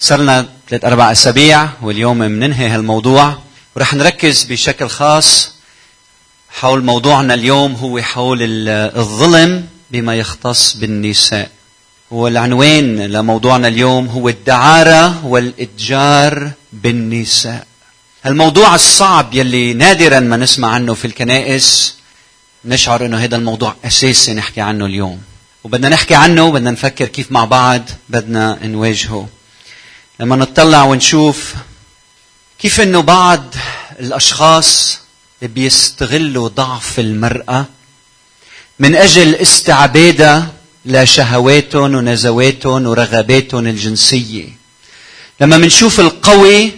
صار لنا ثلاث أربع أسابيع واليوم بننهي هالموضوع ورح نركز بشكل خاص حول موضوعنا اليوم هو حول الظلم بما يختص بالنساء. والعنوان لموضوعنا اليوم هو الدعارة والإتجار بالنساء. الموضوع الصعب يلي نادرا ما نسمع عنه في الكنائس نشعر إنه هذا الموضوع أساسي نحكي عنه اليوم. وبدنا نحكي عنه وبدنا نفكر كيف مع بعض بدنا نواجهه. لما نطلع ونشوف كيف إنه بعض الأشخاص بيستغلوا ضعف المرأة من أجل استعبادها لشهواتهم ونزواتهم ورغباتهم الجنسية. لما منشوف القوي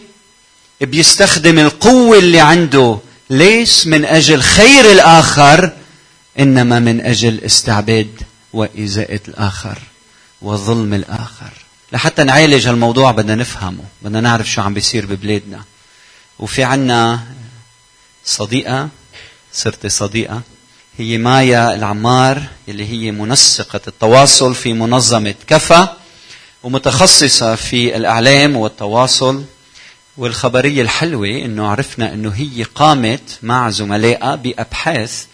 بيستخدم القوة اللي عنده ليس من أجل خير الآخر إنما من أجل استعباد وإزاءة الآخر وظلم الآخر. لحتى نعالج هالموضوع بدنا نفهمه بدنا نعرف شو عم بيصير ببلادنا. وفي عنا صديقة صرت صديقة هي مايا العمار اللي هي منسقة التواصل في منظمة كفا ومتخصصة في الإعلام والتواصل. والخبرية الحلوة إنه عرفنا إنه هي قامت مع زملائها بأبحاث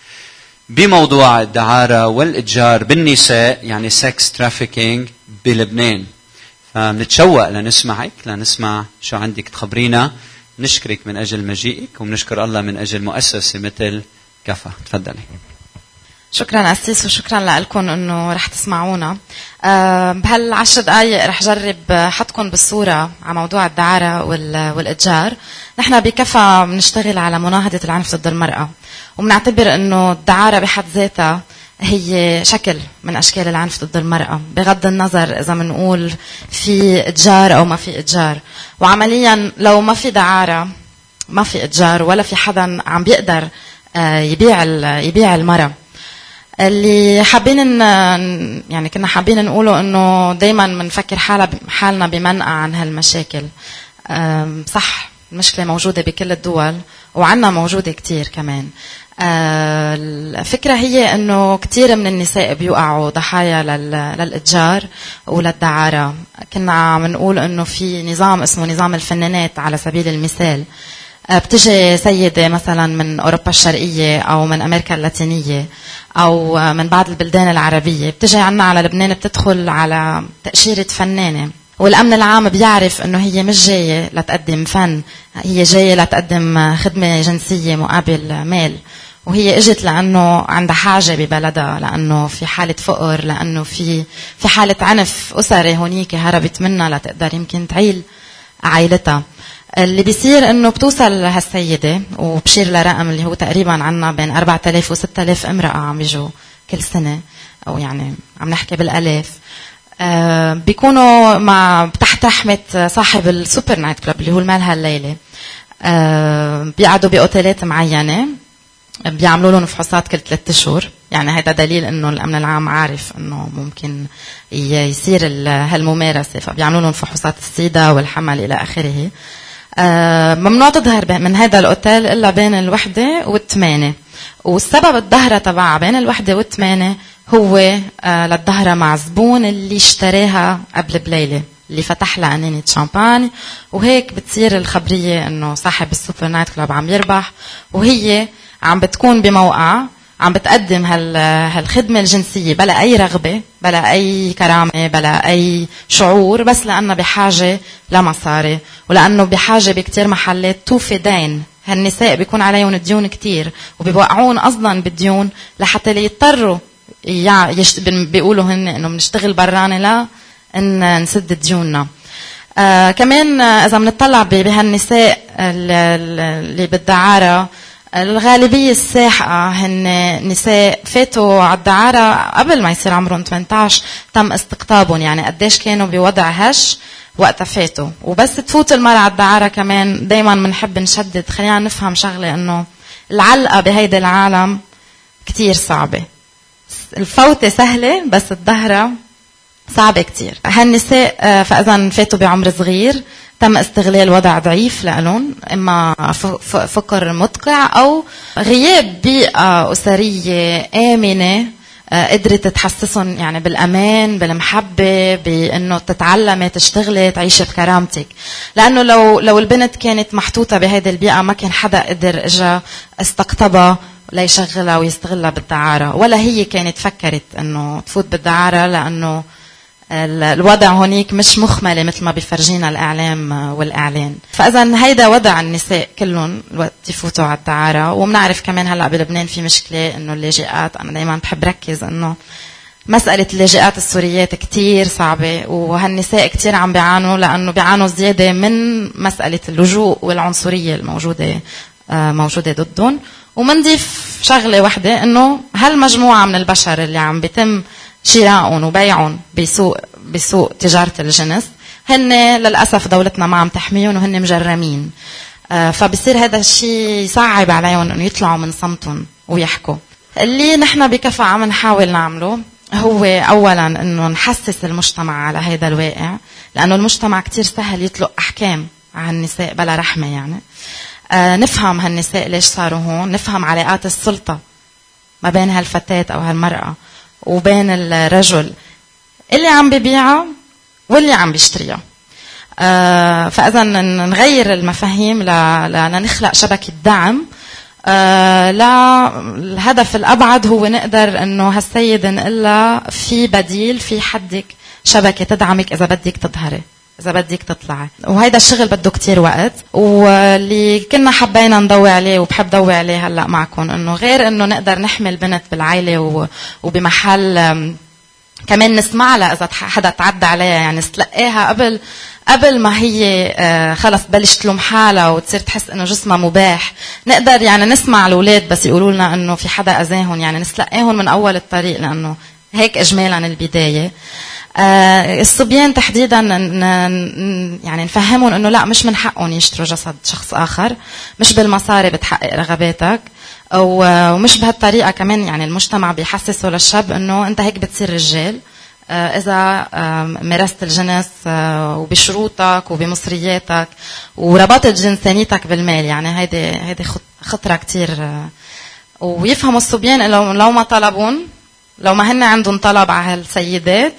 بموضوع الدعارة والإتجار بالنساء يعني sex trafficking بلبنان. فبنتشوق لنسمعك لنسمع شو عندك تخبرينا. نشكرك من أجل مجيئك وبنشكر الله من أجل مؤسسة مثل كفا تفضلي. شكرا أسيس وشكرا لكم إنه رح تسمعونا. أه بهالعشر دقائق رح جرب حطكم بالصورة على موضوع الدعارة والإتجار. نحن بكفى بنشتغل على مناهضة العنف ضد المرأة وبنعتبر إنه الدعارة بحد ذاتها هي شكل من أشكال العنف ضد المرأة بغض النظر إذا بنقول في إتجار أو ما في إتجار. وعمليا لو ما في دعارة ما في إتجار ولا في حدا عم بيقدر آه، يبيع يبيع المرأة. اللي حابين يعني كنا حابين نقوله إنه دائما بنفكر حالنا بمنأى عن هالمشاكل. صح المشكلة موجودة بكل الدول وعنا موجودة كثير كمان. الفكرة هي أنه كثير من النساء بيوقعوا ضحايا للإتجار وللدعارة. كنا عم نقول أنه في نظام اسمه نظام الفنانات على سبيل المثال. آه، بتجي سيدة مثلا من أوروبا الشرقية أو من أمريكا اللاتينية أو من بعض البلدان العربية. بتجي عنا على لبنان بتدخل على تأشيرة فنانة. والأمن العام بيعرف أنه هي مش جاية لتقدم فن هي جاية لتقدم خدمة جنسية مقابل مال. وهي إجت لأنه عندها حاجة ببلدها لأنه في حالة فقر لأنه في في حالة عنف أسري هونيك هربت منها لتقدر يمكن تعيل عائلتها. اللي بيصير إنه بتوصل هالسيده وبشير لرقم اللي هو تقريبا عنا بين 4000 و 6000 امرأة عم بيجوا كل سنة أو يعني عم نحكي بالآلاف. آه بيكونوا مع تحت رحمة صاحب ال super night club اللي هو المالها الليلة. آه بيقعدوا بأوتيلات معينة. بيعملوا لهم فحوصات كل ثلاثة اشهر يعني هذا دليل إنه الأمن العام عارف إنه ممكن يصير هالممارسة فبيعملوا لهم فحوصات السيدا والحمل إلى آخره. آه، ممنوع تظهر من هذا الأوتيل إلا بين الوحدة والثمانية. والسبب الظهرة تبعها بين الوحدة والثمانية هو آه، للظهرة مع زبون اللي اشتراها قبل بليلة اللي فتح لها أنينة شامباني. وهيك بتصير الخبرية إنه صاحب ال super night club عم يربح وهي عم بتكون بموقع عم بتقدم هال هالخدمة الجنسية بلا أي رغبة بلا أي كرامة بلا أي شعور بس لأنها بحاجة لمصاري ولأنه بحاجة بكتير محلات توفي دين هالنساء بيكون عليهم ديون كتير وبيوقعون أصلا بالديون لحتى ليضطروا يشت... بيقولوا هن إنه بنشتغل برانة لا إن نسد ديوننا. آه كمان إذا بنطلع بهالنساء اللي بالدعارة الغالبية الساحقة هن نساء فاتوا على الدعارة قبل ما يصير عمرهم 18 تم استقطابهم يعني قديش كانوا بوضع هش وقتها فاتوا. وبس تفوت المرأة على الدعارة كمان دايما بنحب نشدد. خلينا نفهم شغلة إنه العلقة بهيدا العالم كتير صعبة. الفوتة سهلة بس الظهرة صعبة كتير. هالنساء آه، فإذا فاتوا بعمر صغير تم استغلال وضع ضعيف لهم إما فقر مدقع أو غياب بيئة أسرية آمنة آه، قدرت تحسسهم يعني بالأمان بالمحبة بإنه تتعلمي تشتغلي تعيشي بكرامتك. لأنه لو لو البنت كانت محطوطة بهذه البيئة ما كان حدا قدر اجى استقطبها ليشغلها ويستغلها بالدعارة ولا هي كانت فكرت إنه تفوت بالدعارة لأنه الوضع هونيك مش مخملة مثل ما بيفرجينا الإعلام والإعلان. فاذا هيدا وضع النساء كلهم وقت يفوتوا على الدعارة وبنعرف كمان هلأ بلبنان في مشكلة إنه اللاجئات أنا دائما بحب ركز إنه مسألة اللاجئات السوريات كتير صعبة وهالنساء كتير عم بيعانوا لأنه بيعانوا زيادة من مسألة اللجوء والعنصرية الموجودة آه، موجودة ضدهم. ومنضيف شغلة وحدة إنه هالمجموعة من البشر اللي عم بيتم شرائهم وبيعهم بسوق بسوق تجارة الجنس. هن للأسف دولتنا ما عم تحميهم وهن مجرمين. آه، فبصير هذا الشيء يصعب عليهم إنه يطلعوا من صمتهم ويحكوا. اللي نحن بكفى عم نحاول نعمله هو اولا إنه نحسس المجتمع على هذا الواقع لأنه المجتمع كتير سهل يطلق أحكام على النساء بلا رحمة يعني. آه نفهم هالنساء ليش صاروا هون نفهم علاقات السلطة ما بين هالفتاة أو هالمرأة. وبين الرجل اللي عم ببيعها واللي عم بيشتريها آه فإذا نغير المفاهيم لنخلق شبكة دعم. آه لا الهدف الأبعد هو نقدر إنه هالسيد نقول في بديل في حدك شبكة تدعمك إذا بدك تظهري. إذا بدك تطلعي. وهيدا الشغل بده كتير وقت. واللي كنا حبينا نضوي عليه وبحب ضوي عليه هلأ معكم إنه غير إنه نقدر نحمي البنت بالعائله وبمحل كمان نسمع لها إذا حدا تعدى عليها. يعني نتلقاها قبل قبل ما هي آه، خلص تبلش تلوم حالها وتصير تحس إنه جسمها مباح. نقدر يعني نسمع الأولاد بس يقولوا لنا إنه في حدا أذاهم. يعني نتلقاهم من أول الطريق لأنه هيك اجمالا البداية. الصبيان تحديدا يعني نفهمهم إنه لا مش من حقهم يشتروا جسد شخص آخر مش بالمصاري بتحقق رغباتك ومش بهالطريقة كمان يعني المجتمع بيحسسه للشاب إنه أنت هيك بتصير رجال آه، إذا مارست الجنس آه، وبشروطك وبمصرياتك وربطت جنسانيتك بالمال يعني هيدي هيدي خطرة كثير ويفهموا الصبيان لو لو ما طلبون لو ما هن عندهم طلب على هالسيدات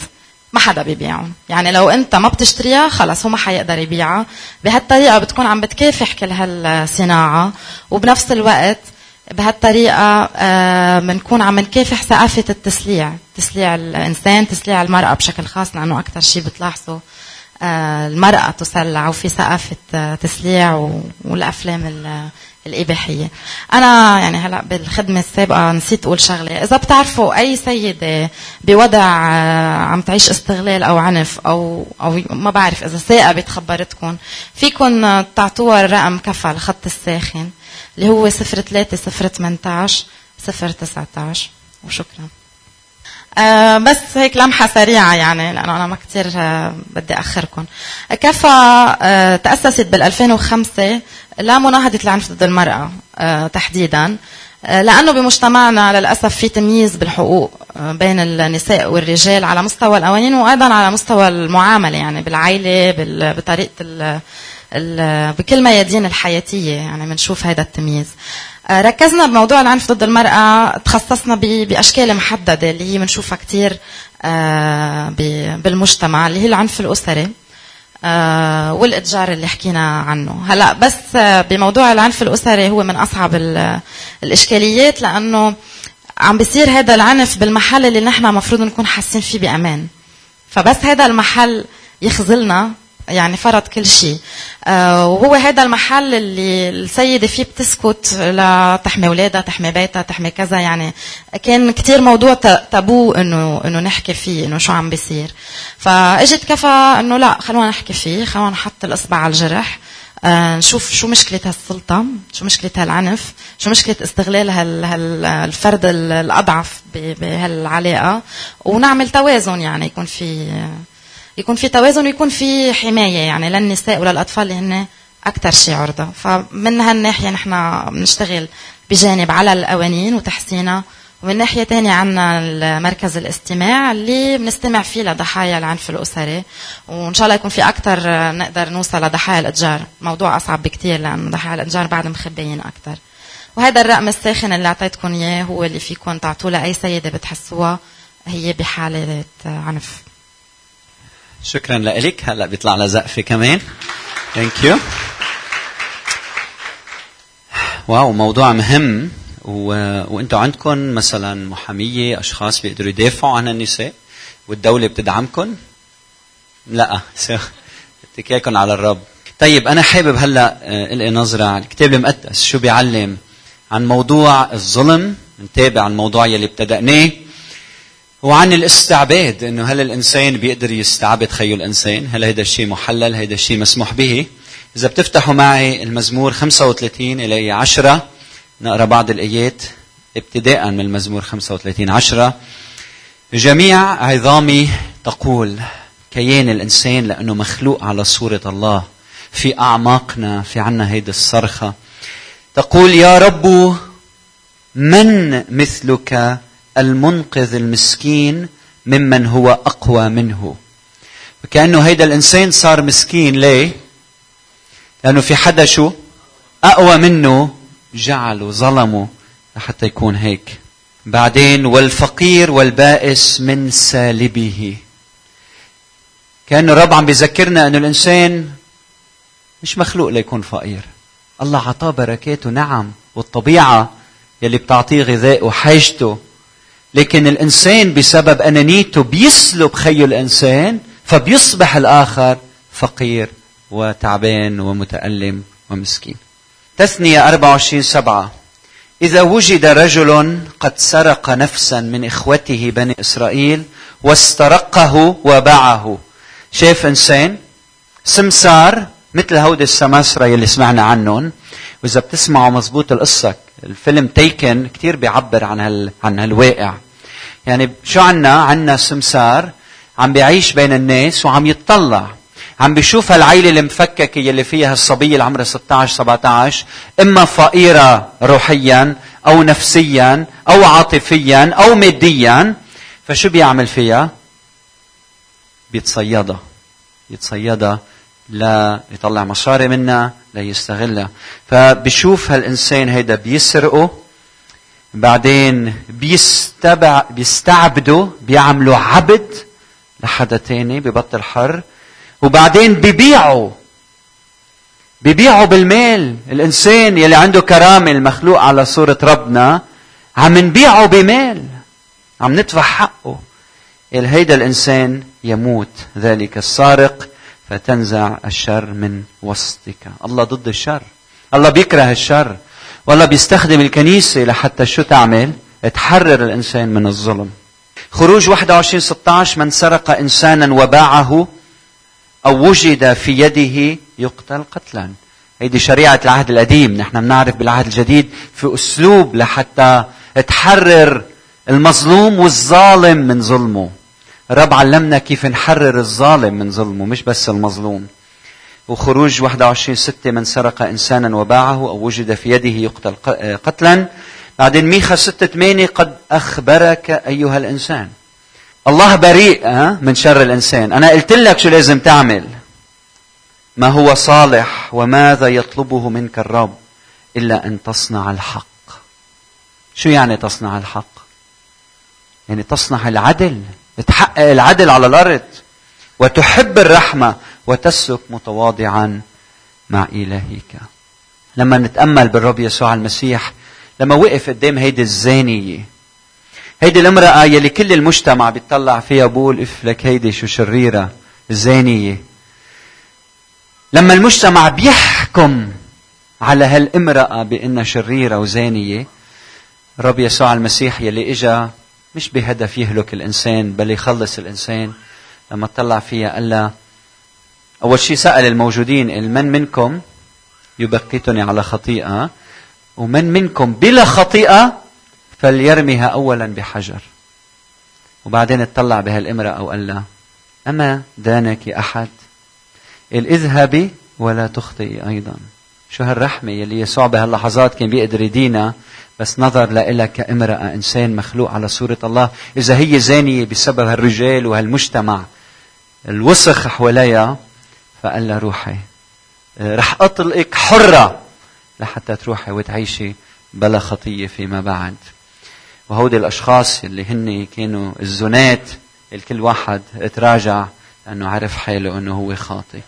ما حدا بيبيعهم يعني لو انت ما بتشتريها خلص هو ما حيقدر يبيعها. بهالطريقة بتكون عم بتكافح كل هالصناعة. وبنفس الوقت بهالطريقة آه، بنكون عم نكافح ثقافة التسليع. تسليع الإنسان تسليع المرأة بشكل خاص لأنه أكثر شيء بتلاحظوا آه، المرأة تسلع وفي ثقافة آه، تسليع والأفلام الإباحية. أنا يعني هلأ بالخدمة السابقة نسيت أقول شغلة. إذا بتعرفوا أي سيدة بوضع آه، عم تعيش استغلال أو عنف أو أو ما بعرف إذا ثاقبت خبرتكم فيكم تعطوها الرقم كفى الخط الساخن اللي هو 03 018 019 وشكرا. آه بس هيك لمحة سريعة يعني لأنه أنا ما كثير آه بدي أخركم. كفى آه تأسست بال 2005 لمناهضة العنف ضد المرأة آه تحديدا لأنه بمجتمعنا للأسف في تمييز بالحقوق بين النساء والرجال على مستوى القوانين وأيضا على مستوى المعاملة يعني ال ال بكل ميادين الحياتية يعني بنشوف هذا التمييز ركزنا بموضوع العنف ضد المرأة تخصصنا بأشكال محددة اللي هي بنشوفها كثير بالمجتمع اللي هي العنف الأسري آه، والإتجار اللي حكينا عنه. هلا بس آه، بموضوع العنف الأسري هو من أصعب الإشكاليات لأنه عم بيصير هذا العنف بالمحل اللي نحن المفروض نكون حاسين فيه بأمان. فبس هذا المحل يخذلنا يعني فرض كل شيء. آه وهو هذا المحل اللي السيدة فيه بتسكت لتحمي أولادها تحمي بيتها تحمي كذا يعني كان كتير موضوع تابو إنه إنه نحكي فيه إنه شو عم بيصير. فإجت كفى إنه لا خلونا نحكي فيه خلونا نحط الإصبع على الجرح آه نشوف شو مشكلة هالسلطة شو مشكلة هالعنف شو مشكلة استغلال هال هالفرد الأضعف بهالعلاقة ونعمل توازن يعني يكون في يكون في توازن ويكون في حماية يعني للنساء وللأطفال اللي هن أكثر شيء عرضة. فمن هالناحية نحن بنشتغل بجانب على القوانين وتحسينها ومن ناحية تانية عنا مركز الاستماع اللي بنستمع فيه لضحايا العنف الأسري وإن شاء الله يكون في أكثر نقدر نوصل لضحايا الإتجار. موضوع أصعب بكتير لأن ضحايا الإتجار بعد مخبيين أكثر. وهذا الرقم الساخن اللي أعطيتكم إياه هو اللي فيكم تعطوه لأي سيدة بتحسوها هي بحالة عنف. شكرا لك هلأ بيطلع لنا زقفة كمان. thank you wow موضوع مهم. و... وأنتم عندكم مثلا محامية أشخاص بيقدروا يدافعوا عن النساء؟ والدولة بتدعمكم لأ. اتكالكم على الرب. طيب أنا حابب هلأ آه، إلقي نظرة على الكتاب المقدس. شو بيعلم؟ عن موضوع الظلم. نتابع الموضوع يلي ابتدأناه. وعن الاستعباد إنه هل الإنسان بيقدر يستعبد خيو الانسان هل هذا الشيء محلل؟ هذا الشيء مسموح به؟ إذا بتفتحوا معي المزمور 35 إلى 10 نقرأ بعض الآيات ابتداء من المزمور 35 10 جميع عظامي تقول كيان الإنسان لأنه مخلوق على صورة الله في أعماقنا في عنا هيدي الصرخة. تقول يا رب من مثلك المنقذ المسكين ممن هو أقوى منه. كأنه هيدا الإنسان صار مسكين ليه؟ لأنه في حدا شو؟ أقوى منه جعله ظلمه لحتى يكون هيك. بعدين والفقير والبائس من سالبه. كان الرب عم بيذكرنا إنه الإنسان مش مخلوق ليكون فقير. الله عطاه بركاته نعم والطبيعة يلي بتعطيه غذاء وحاجته لكن الإنسان بسبب انانيته بيسلب خيه الإنسان فبيصبح الآخر فقير وتعبان ومتألم ومسكين. تثنية 24 7 إذا وجد رجل قد سرق نفسا من إخوته بني إسرائيل واسترقه وباعه. شاف إنسان؟ سمسار مثل هودي السماسرة يلي سمعنا عنهم. وإذا بتسمعوا مزبوط القصة الفيلم تيكن كتير بيعبر عن هال عن هالواقع. يعني شو عنا؟ عنا سمسار عم بيعيش بين الناس وعم يتطلع. عم بيشوف هالعيلة المفككة يلي فيها الصبية اللي عمرها 16 17 إما فقيرة روحيا أو نفسيا أو عاطفيا أو ماديا. فشو بيعمل فيها؟ بيتصيدها. يتصيدها لا يطلع مصاري منها لا يستغلها. فبشوف هالإنسان هيدا بيسرقه بعدين بيستبع بيستعبده بيعملوا عبد لحدا تاني ببطل حر وبعدين ببيعوا ببيعوا بالمال. الإنسان يلي عنده كرامة المخلوق على صورة ربنا عم نبيعه بمال عم ندفع حقه. هيدا الإنسان يموت ذلك السارق فتنزع الشر من وسطك. الله ضد الشر. الله بيكره الشر. والله بيستخدم الكنيسة لحتى شو تعمل؟ تحرر الإنسان من الظلم. خروج 21 16 من سرق إنسانا وباعه أو وجد في يده يقتل قتلا. هيدي شريعة العهد القديم. نحن بنعرف بالعهد الجديد في أسلوب لحتى تحرر المظلوم والظالم من ظلمه. الرب علمنا كيف نحرر الظالم من ظلمه مش بس المظلوم. وخروج 21 ستة من سرق إنسانا وباعه أو وجد في يده يقتل قتلا. بعدين ميخا ستة ثمانية قد أخبرك أيها الإنسان. الله بريء من شر الإنسان. أنا قلت لك شو لازم تعمل. ما هو صالح وماذا يطلبه منك الرب إلا أن تصنع الحق؟ شو يعني تصنع الحق؟ يعني تصنع العدل تحقق العدل على الأرض. وتحب الرحمة. وتسلك متواضعا مع إلهك. لما نتأمل بالرب يسوع المسيح لما وقف قدام هيدي الزانية هيدي الامرأة يلي كل المجتمع بيطلع فيها بقول إف لك هيدي شو شريرة زانية لما المجتمع بيحكم على هالامرأة بأنها شريرة وزانية الرب يسوع المسيح يلي إجا مش بهدف يهلك الإنسان بل يخلص الإنسان لما طلع فيها قال لها أول شيء سأل الموجودين من منكم يبكتني على خطيئة؟ ومن منكم بلا خطيئة فليرميها أولا بحجر. وبعدين اطلع بهالامرأة وقال لها أما دانك أحد قال اذهبي ولا تخطئي أيضا. شو هالرحمة يلي يسوع بهاللحظات كان بيقدر يدينا بس نظر لها كامرأة إنسان مخلوق على صورة الله. إذا هي زانية بسبب هالرجال وهالمجتمع الوسخ حواليها فقال لها روحي. رح أطلقك حرة لحتى تروحي وتعيشي بلا خطية فيما بعد. وهودي الأشخاص اللي هن كانوا الزنات الكل واحد تراجع لأنه عرف حاله أنه هو خاطئ.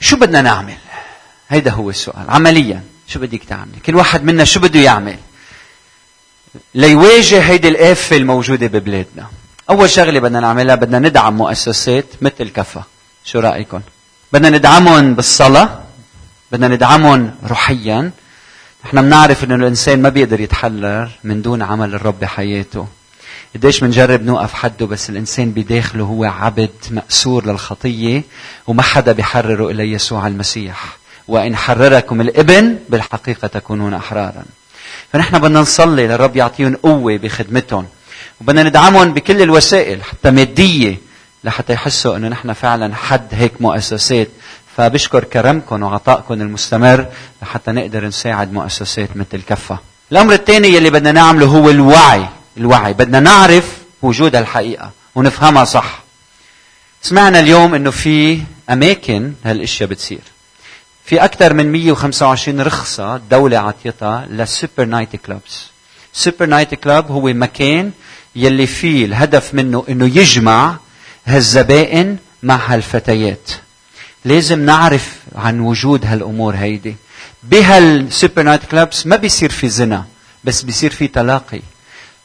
شو بدنا نعمل؟ هيدا هو السؤال. عمليا شو بدك تعملي؟ كل واحد منا شو بده يعمل؟ ليواجه هيدي الآفة الموجودة ببلادنا. أول شغلة بدنا نعملها بدنا ندعم مؤسسات مثل كفا. شو رأيكم بدنا ندعمهم بالصلاة بدنا ندعمهم روحيا. نحن بنعرف إنه الإنسان ما بيقدر يتحرر من دون عمل الرب بحياته. قديش بنجرب نوقف حده بس الإنسان بداخله هو عبد مأسور للخطية وما حدا بيحرره إلا يسوع المسيح. وإن حرركم الإبن بالحقيقة تكونون أحرارا. فنحن بدنا نصلي للرب يعطيهم قوة بخدمتهم. وبدنا ندعمهم بكل الوسائل حتى مادية لحتى يحسوا إنه نحن فعلا حد هيك مؤسسات فبشكر كرمكم وعطائكم المستمر لحتى نقدر نساعد مؤسسات مثل كفة. الأمر الثاني يلي بدنا نعمله هو الوعي، الوعي، بدنا نعرف وجود الحقيقة ونفهمها صح. سمعنا اليوم إنه في أماكن هالأشياء بتصير. في أكثر من 125 رخصة الدولة عطيتها لل super night clubs. super night club هو مكان يلي فيه الهدف منه إنه يجمع هالزبائن مع هالفتيات. لازم نعرف عن وجود هالأمور هيدي. بهالسوبر نايت كلابس ما بيصير في زنا بس بيصير في تلاقي.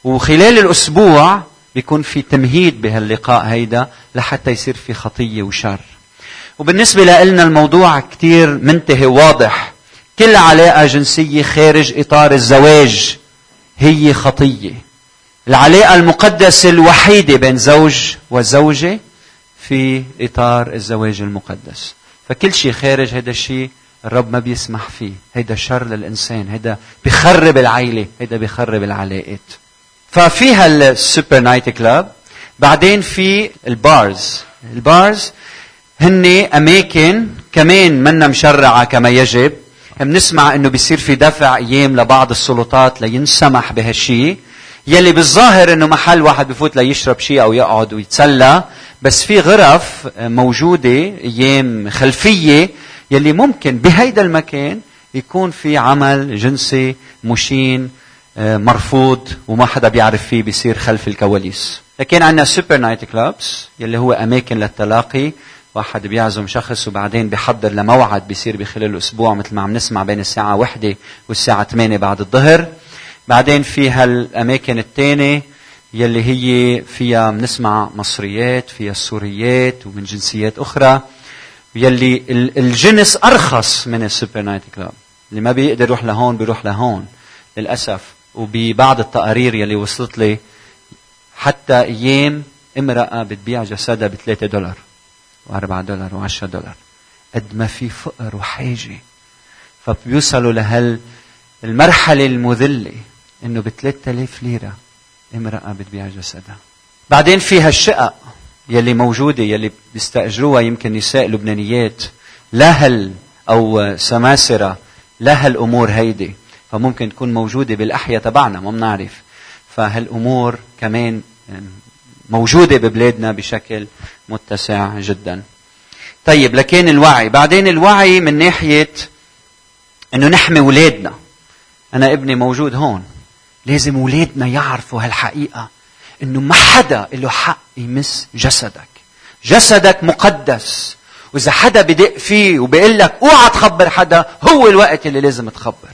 وخلال الأسبوع بيكون في تمهيد بهاللقاء هيدا لحتى يصير في خطية وشر. وبالنسبة لنا الموضوع كثير منتهي واضح. كل علاقة جنسية خارج إطار الزواج هي خطية. العلاقه المقدسه الوحيده بين زوج وزوجة في إطار الزواج المقدس. فكل شيء خارج هذا الشيء الرب ما بيسمح فيه. هيدا شر للإنسان. هيدا بخرب العيلة. هيدا بخرب العلاقات. ففي هال super night club. بعدين في ال bars. ال bars هن أماكن كمان منا مشرعة كما يجب. بنسمع إنه بيصير في دفع أيام لبعض السلطات لينسمح بهالشيء يلي بالظاهر إنه محل واحد بفوت ليشرب شيء أو يقعد ويتسلى بس في غرف موجودة أيام خلفية يلي ممكن بهيدا المكان يكون في عمل جنسي مشين آه، مرفوض وما حدا بيعرف فيه بيصير خلف الكواليس. لكن عندنا super night clubs يلي هو أماكن للتلاقي. واحد بيعزم شخص وبعدين بيحضر لموعد بيصير بخلال الأسبوع مثل ما عم نسمع بين الساعة وحدة والساعة 8 بعد الظهر. بعدين في هالأماكن الثانية يلي هي فيها بنسمع مصريات فيها السوريات ومن جنسيات أخرى يلي الجنس أرخص من ال super night club. اللي ما بيقدر يروح لهون بيروح لهون للأسف. وببعض التقارير يلي وصلت لي حتى أيام امرأة بتبيع جسدها بثلاثة دولار وأربعة دولار وعشرة دولار. قد ما في فقر وحاجة. فبيوصلوا لهال المرحلة المذلة. إنه ب 3000 ليرة امرأة بتبيع جسدها. بعدين فيها الشقق يلي موجودة يلي بيستأجروها يمكن نساء لبنانيات. لهل أو سماسرة لهالأمور هيدي؟ فممكن تكون موجودة بالأحياء تبعنا ما بنعرف. فهالأمور كمان موجودة ببلادنا بشكل متسع جدا. طيب لكن الوعي؟ بعدين الوعي من ناحية إنه نحمي اولادنا أنا ابني موجود هون. لازم اولادنا يعرفوا هالحقيقة إنه ما حدا له حق يمس جسدك. جسدك مقدس. وإذا حدا بدق فيه وبيقول لك اوعى تخبر حدا هو الوقت اللي لازم تخبر.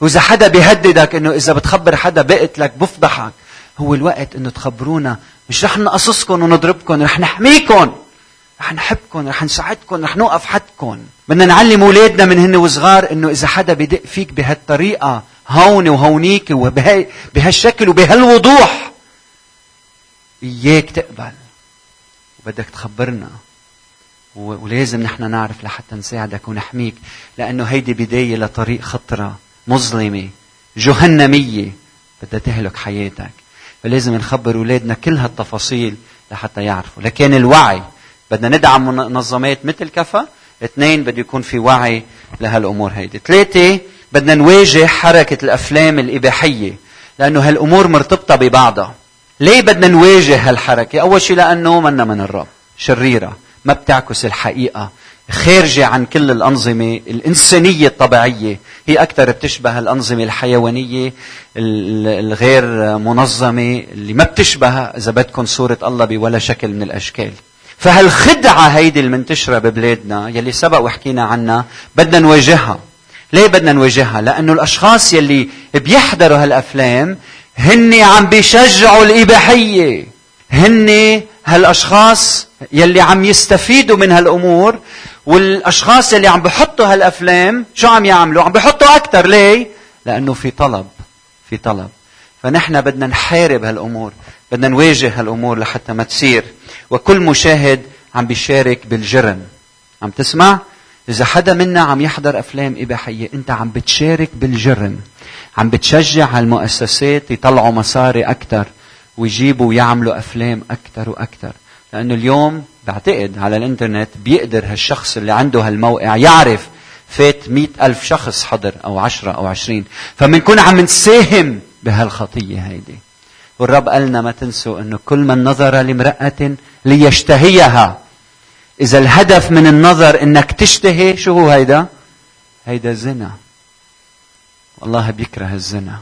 وإذا حدا بيهددك إنه إذا بتخبر حدا بقتلك بفضحك هو الوقت إنه تخبرونا. مش رح نقصصكم ونضربكم رح نحميكم رح نحبكم رح نساعدكم رح نوقف حدكم بدنا نعلم اولادنا من هن وصغار إنه إذا حدا بدق فيك بهالطريقة هون وهونيك وبهالشكل وبهالوضوح. إياك تقبل. وبدك تخبرنا. ولازم نحن نعرف لحتى نساعدك ونحميك. لأنه هيدي بداية لطريق خطرة مظلمة جهنمية. بدها تهلك حياتك. فلازم نخبر أولادنا كل هالتفاصيل لحتى يعرفوا. لكن الوعي بدنا ندعم منظمات مثل كفا. اثنين بده يكون في وعي لهالأمور هيدي. ثلاثة بدنا نواجه حركة الأفلام الإباحية لأنه هالأمور مرتبطة ببعضها. ليه بدنا نواجه هالحركة؟ أول شيء لأنه منا من الرب شريرة ما بتعكس الحقيقة خارجة عن كل الأنظمة الإنسانية الطبيعية. هي أكثر بتشبه الأنظمة الحيوانية الغير منظمة اللي ما بتشبه إذا بدكم صورة الله بولا شكل من الأشكال. فهالخدعة هيدي المنتشرة ببلادنا يلي سبق وحكينا عنها بدنا نواجهها. ليه بدنا نواجهها؟ لأنه الأشخاص يلي بيحضروا هالأفلام هن عم بيشجعوا الإباحية هن هالأشخاص يلي عم يستفيدوا من هالأمور والأشخاص يلي عم بحطوا هالأفلام شو عم يعملوا؟ عم بحطوا أكثر ليه؟ لأنه في طلب في طلب فنحن بدنا نحارب هالأمور بدنا نواجه هالأمور لحتى ما تصير وكل مشاهد عم بيشارك بالجرم عم تسمع؟ إذا حدا منا عم يحضر أفلام إباحية أنت عم بتشارك بالجرم. عم بتشجع هالمؤسسات يطلعوا مصاري أكثر ويجيبوا ويعملوا أفلام أكثر وأكثر لأنه اليوم بعتقد على الإنترنت بيقدر هالشخص اللي عنده هالموقع يعرف فات مئة ألف شخص حضر أو عشرة أو عشرين. فمنكون عم نساهم بهالخطية هيدي. والرب قالنا ما تنسوا أنه كل من نظر لامرأة ليشتهيها إذا الهدف من النظر إنك تشتهي شو هو هيدا؟ هيدا زنا. والله بيكره الزنا.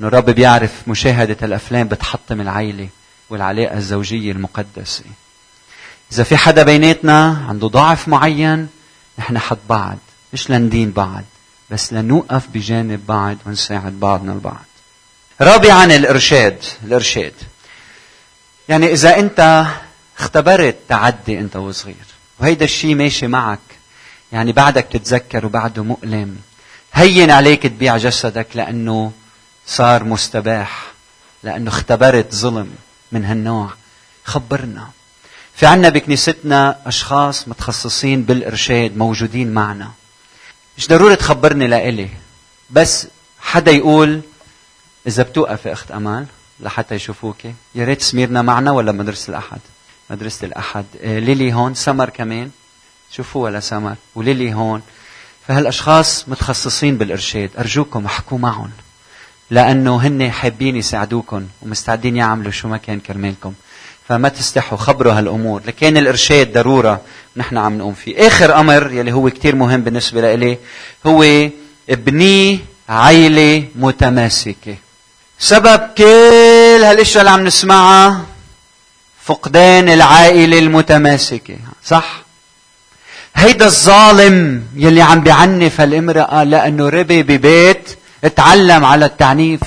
إنه الرب بيعرف مشاهدة الأفلام بتحطم العيلة والعلاقة الزوجية المقدسة. إذا في حدا بيناتنا عنده ضعف معين نحن حد بعض مش لندين بعض بس لنوقف بجانب بعض ونساعد بعضنا البعض. رابعا الإرشاد، الإرشاد. يعني إذا أنت اختبرت تعدي انت وصغير. وهيدا الشيء ماشي معك. يعني بعدك تتذكر وبعده مؤلم. هين عليك تبيع جسدك لأنه صار مستباح لأنه اختبرت ظلم من هالنوع. خبرنا. في عنا بكنيستنا أشخاص متخصصين بالإرشاد موجودين معنا. مش ضروري تخبرني لإلي. بس حدا يقول إذا بتوقف أخت أمال لحتى يشوفوك يا ريت سميرنا معنا ولا مدرسة الأحد. مدرسة الأحد. آه، ليلي هون سمر كمان. شوفوا ولا سمر. وليلي هون. فهالأشخاص متخصصين بالإرشاد. أرجوكم احكوا معهم. لأنه هن حابين يساعدوكم ومستعدين يعملوا شو ما كان كرمالكم. فما تستحوا خبروا هالأمور. لكن الإرشاد ضرورة نحن عم نقوم فيه. آخر أمر يلي هو كتير مهم بالنسبة لإلي هو ابني عيلة متماسكة. سبب كل هالإشياء اللي عم نسمعها فقدان العائلة المتماسكة صح؟ هيدا الظالم يلي عم بيعنف هالامرأة لأنه ربي ببيت اتعلم على التعنيف.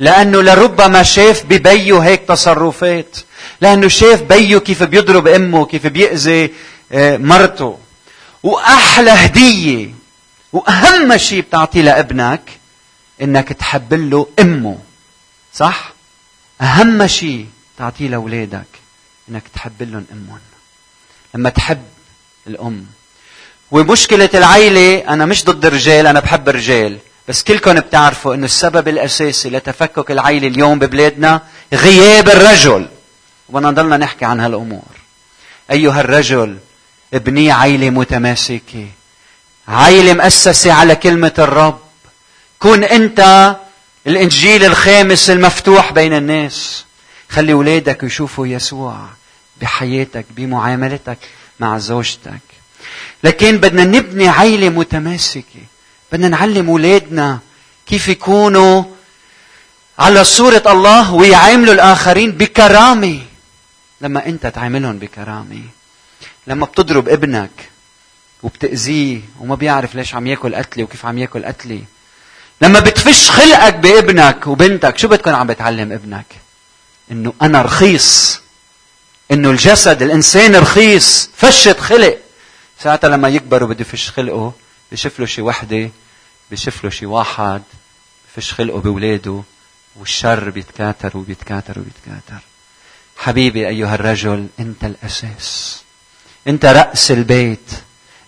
لأنه لربما شاف ببيه هيك تصرفات. لأنه شاف بيه كيف بيضرب أمه كيف بيأذي آه، مرته. وأحلى هدية وأهم شيء بتعطيه لابنك إنك تحب له أمه. صح؟ أهم شيء تعطيه لأولادك إنك تحب لهم أمهم. لما تحب الأم. ومشكلة العيلة أنا مش ضد الرجال أنا بحب الرجال. بس كلكم بتعرفوا أنه السبب الأساسي لتفكك العيلة اليوم ببلادنا غياب الرجل. وبدنا نضلنا نحكي عن هالأمور. أيها الرجل ابني عيلة متماسكة. عيلة مؤسسة على كلمة الرب. كن أنت الإنجيل الخامس المفتوح بين الناس. خلي أولادك يشوفوا يسوع بحياتك بمعاملتك مع زوجتك. لكن بدنا نبني عيلة متماسكة. بدنا نعلم أولادنا كيف يكونوا على صورة الله ويعاملوا الآخرين بكرامة. لما أنت تعاملهم بكرامة. لما بتضرب ابنك وبتأذيه وما بيعرف ليش عم ياكل قتلي وكيف عم ياكل قتلي لما بتفش خلقك بابنك وبنتك شو بتكون عم بتعلم ابنك؟ إنه أنا رخيص. إنه الجسد الإنسان رخيص. فشت خلق. ساعتها لما يكبر وبده يفش خلقه بشوف له شي وحدة بشوف له شي واحد بفش خلقه بأولاده والشر بيتكاثر وبيتكاثر وبيتكاثر. حبيبي أيها الرجل أنت الأساس. أنت رأس البيت.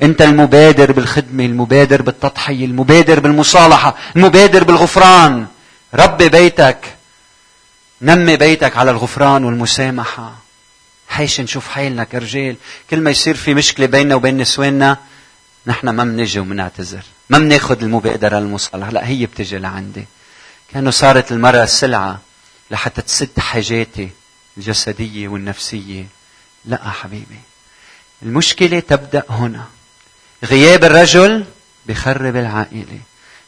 أنت المبادر بالخدمة المبادر بالتضحية المبادر بالمصالحة المبادر بالغفران. ربي بيتك. نمي بيتك على الغفران والمسامحة. حيش نشوف حالنا كرجال. كل ما يصير في مشكلة بيننا وبين نسواننا نحن ما بنجي وبنعتذر ما بناخذ المبادرة المصالحة. لا هي بتجي لعندي. كانوا صارت المرأة سلعة لحتى تسد حاجاتي الجسدية والنفسية. لا حبيبي. المشكلة تبدأ هنا. غياب الرجل بخرب العائلة.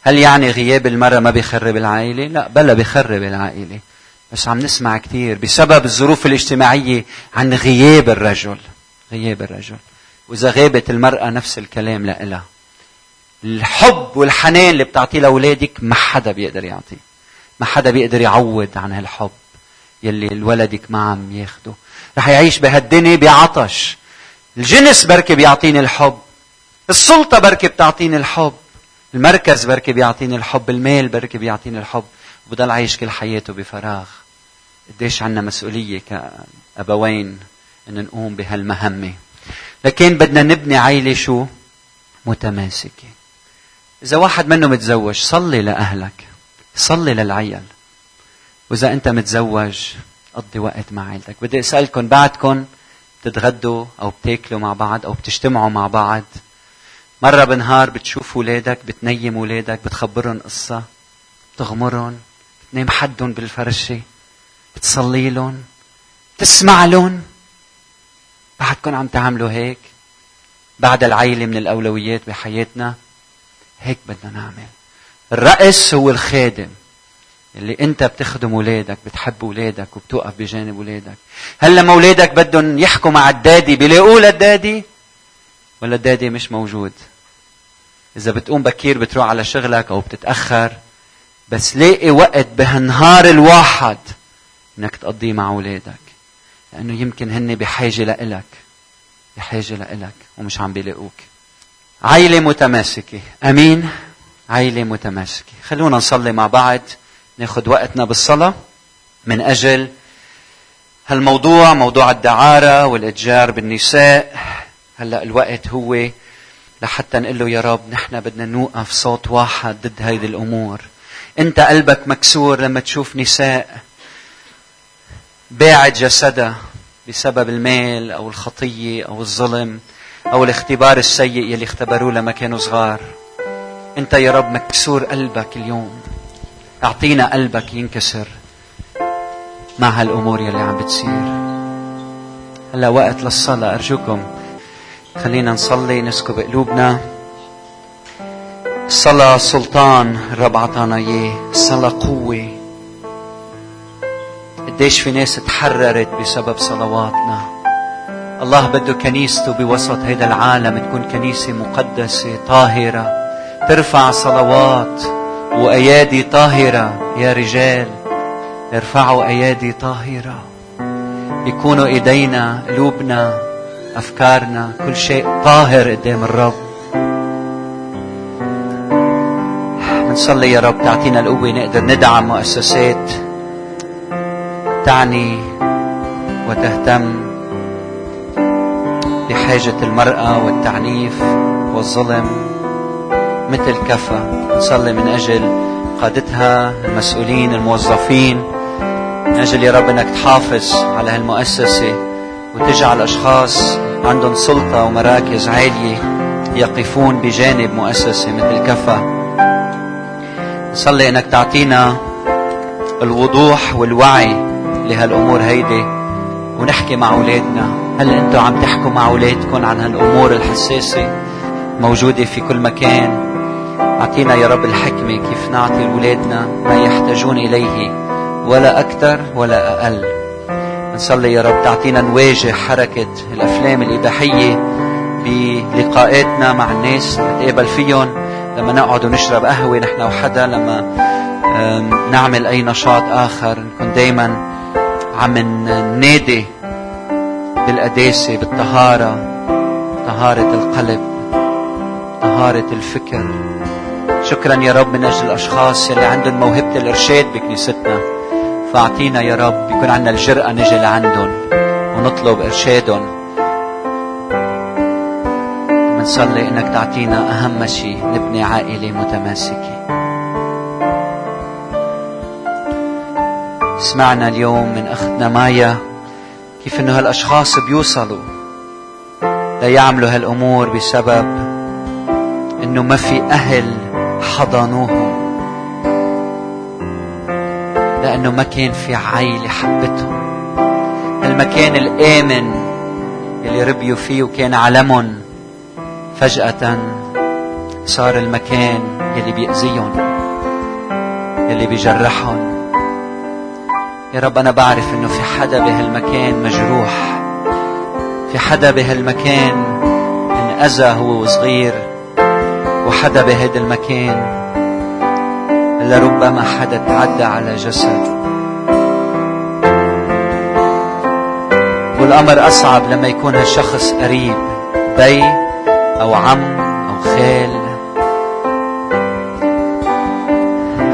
هل يعني غياب المرأة ما بيخرب العائلة؟ لا بلا بيخرب العائلة. بس عم نسمع كثير بسبب الظروف الاجتماعية عن غياب الرجل. غياب الرجل. وإذا غابت المرأة نفس الكلام لإلها. الحب والحنان اللي بتعطيه لأولادك ما حدا بيقدر يعطيه. ما حدا بيقدر يعوض عن هالحب يلي الولدك ما عم ياخده. رح يعيش بهالدنيا بعطش. الجنس بركي بيعطيني الحب. السلطة بركي بتعطيني الحب. المركز بركي بيعطيني الحب. المال بركي بيعطيني الحب. وبضل عايش كل حياته بفراغ. قديش عنا مسؤولية كأبوين أن نقوم بهالمهمة. لكن بدنا نبني عيلة شو؟ متماسكة. إذا واحد منه متزوج صلي لأهلك. صلي للعيال. وإذا أنت متزوج قضي وقت مع عيلتك. بدي أسألكم بعدكم بتتغدوا أو بتأكلوا مع بعض أو بتجتمعوا مع بعض؟ مرة بالنهار بتشوف ولادك بتنيم ولادك بتخبرهم قصة بتغمرهم بتنام حدهم بالفرشة. بتصلي لهم بتسمع لهم. بعدكم عم تعملوا هيك؟ بعد العيلة من الأولويات بحياتنا؟ هيك بدنا نعمل. الرأس هو الخادم. اللي انت بتخدم اولادك بتحب اولادك وبتوقف بجانب اولادك هل لما اولادك بدهم يحكوا مع الدادي بيلاقوا للدادي؟ ولا الدادي مش موجود؟ إذا بتقوم بكير بتروح على شغلك أو بتتأخر. بس لاقي وقت بهالنهار الواحد إنك تقضيه مع أولادك. لأنه يمكن هن بحاجة لإلك. بحاجة لإلك ومش عم بيلاقوك. عيلة متماسكة. أمين؟ عيلة متماسكة. خلونا نصلي مع بعض. ناخذ وقتنا بالصلاة. من أجل هالموضوع موضوع الدعارة والإتجار بالنساء. هلأ الوقت هو لحتى نقول له يا رب نحن بدنا نوقف صوت واحد ضد هذه الأمور. أنت قلبك مكسور لما تشوف نساء. باعت جسدها بسبب المال أو الخطية أو الظلم أو الاختبار السيء يلي اختبروه لما كانوا صغار. أنت يا رب مكسور قلبك اليوم. أعطينا قلبك ينكسر. مع هالأمور يلي عم بتصير. هلا وقت للصلاة. أرجوكم خلينا نصلي نسكب قلوبنا. الصلاة سلطان الرب عطانا إياه. الصلاة قوة. قديش في ناس تحررت بسبب صلواتنا. الله بده كنيسته بوسط هذا العالم تكون كنيسة مقدسة طاهرة. ترفع صلوات وأيادي طاهرة. يا رجال ارفعوا أيادي طاهرة. يكونوا إيدينا قلوبنا أفكارنا كل شيء طاهر قدام الرب. بنصلي يا رب تعطينا القوة نقدر ندعم مؤسسات تعني وتهتم بحاجة المرأة والتعنيف والظلم مثل كفى نصلي من أجل قادتها المسؤولين الموظفين من أجل يا رب أنك تحافظ على هالمؤسسة وتجعل أشخاص عندهم سلطة ومراكز عالية يقفون بجانب مؤسسة مثل كفى نصلي أنك تعطينا الوضوح والوعي لهالأمور هيدي ونحكي مع أولادنا. هل أنتم عم تحكوا مع أولادكم عن هالأمور الحساسة موجودة في كل مكان؟ أعطينا يا رب الحكمة كيف نعطي لأولادنا ما يحتاجون إليه ولا أكثر ولا أقل. نصلي يا رب تعطينا نواجه حركة الأفلام الإباحية بلقاءاتنا مع الناس نتقابل فيهم. لما نقعد ونشرب قهوة نحن وحدا لما نعمل أي نشاط آخر. نكون دايما عم ننادي بالقداسة بالطهارة طهارة القلب طهارة الفكر. شكرا يا رب من أجل الأشخاص اللي عندهم موهبة الإرشاد بكنيستنا. فأعطينا يا رب يكون عندنا الجرأة نجي لعندهم ونطلب إرشادهم. بنصلي إنك تعطينا أهم شيء نبني عائلة متماسكة. سمعنا اليوم من أختنا مايا كيف إنه هالأشخاص بيوصلوا ليعملوا هالأمور بسبب إنه ما في أهل حضنوهم لأنه ما كان في عيلة حبتهم. المكان الآمن يلي ربيوا فيه وكان علمهم فجأة صار المكان يلي بيأذيهم يلي بيجرحهم. يا رب أنا بعرف إنه في حدا بهالمكان مجروح في حدا بهالمكان انأذى هو وصغير وحدا بهذا المكان لربما حدا تعدى على جسد. والأمر أصعب لما يكون هالشخص قريب بي أو عم أو خال.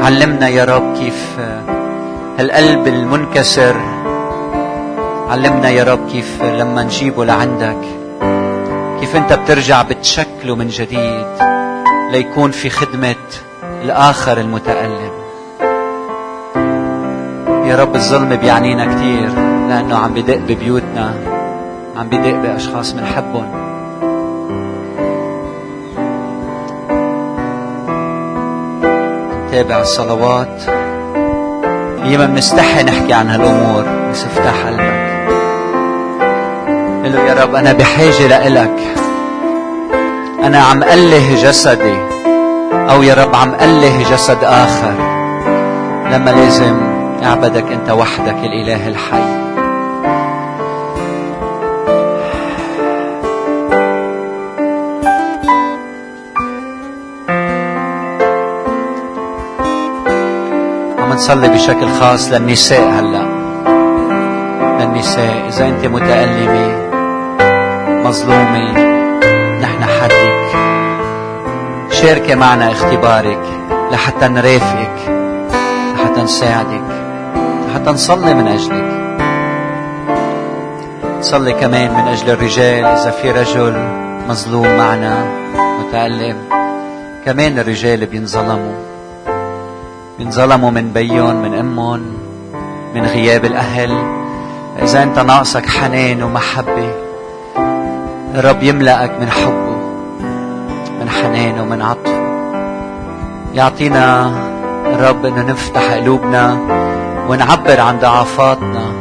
علمنا يا رب كيف هالقلب المنكسر. علمنا يا رب كيف لما نجيبه لعندك كيف انت بترجع بتشكله من جديد ليكون في خدمة الآخر المتألم. يا رب الظلم بيعنينا كثير لأنه عم بدق ببيوتنا عم بدق بأشخاص بنحبهم تابع الصلوات. ياما بنستحي نحكي عن هالأمور. بس افتح قلبك. قل يا رب أنا بحاجة لإلك. أنا عم أله جسدي. أو يا رب عم أله جسد آخر. لما لازم أعبدك أنت وحدك الإله الحي. نصلي بشكل خاص للنساء هلا. للنساء إذا أنت متألمة مظلومة نحن حدك. شاركي معنا اختبارك لحتى نرافقك لحتى نساعدك لحتى نصلي من أجلك. نصلي كمان من أجل الرجال إذا في رجل مظلوم معنا متألم كمان الرجال بينظلموا. بينظلموا من بيهم من أمهم من غياب الأهل. إذا أنت ناقصك حنان ومحبة الرب يملأك من حبه من حنانه ومن عطفه يعطينا الرب إنه نفتح قلوبنا ونعبر عن ضعفاتنا.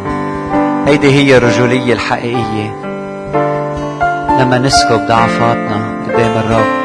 هيدي هي الرجولية الحقيقية. لما نسكب ضعفاتنا قدام الرب.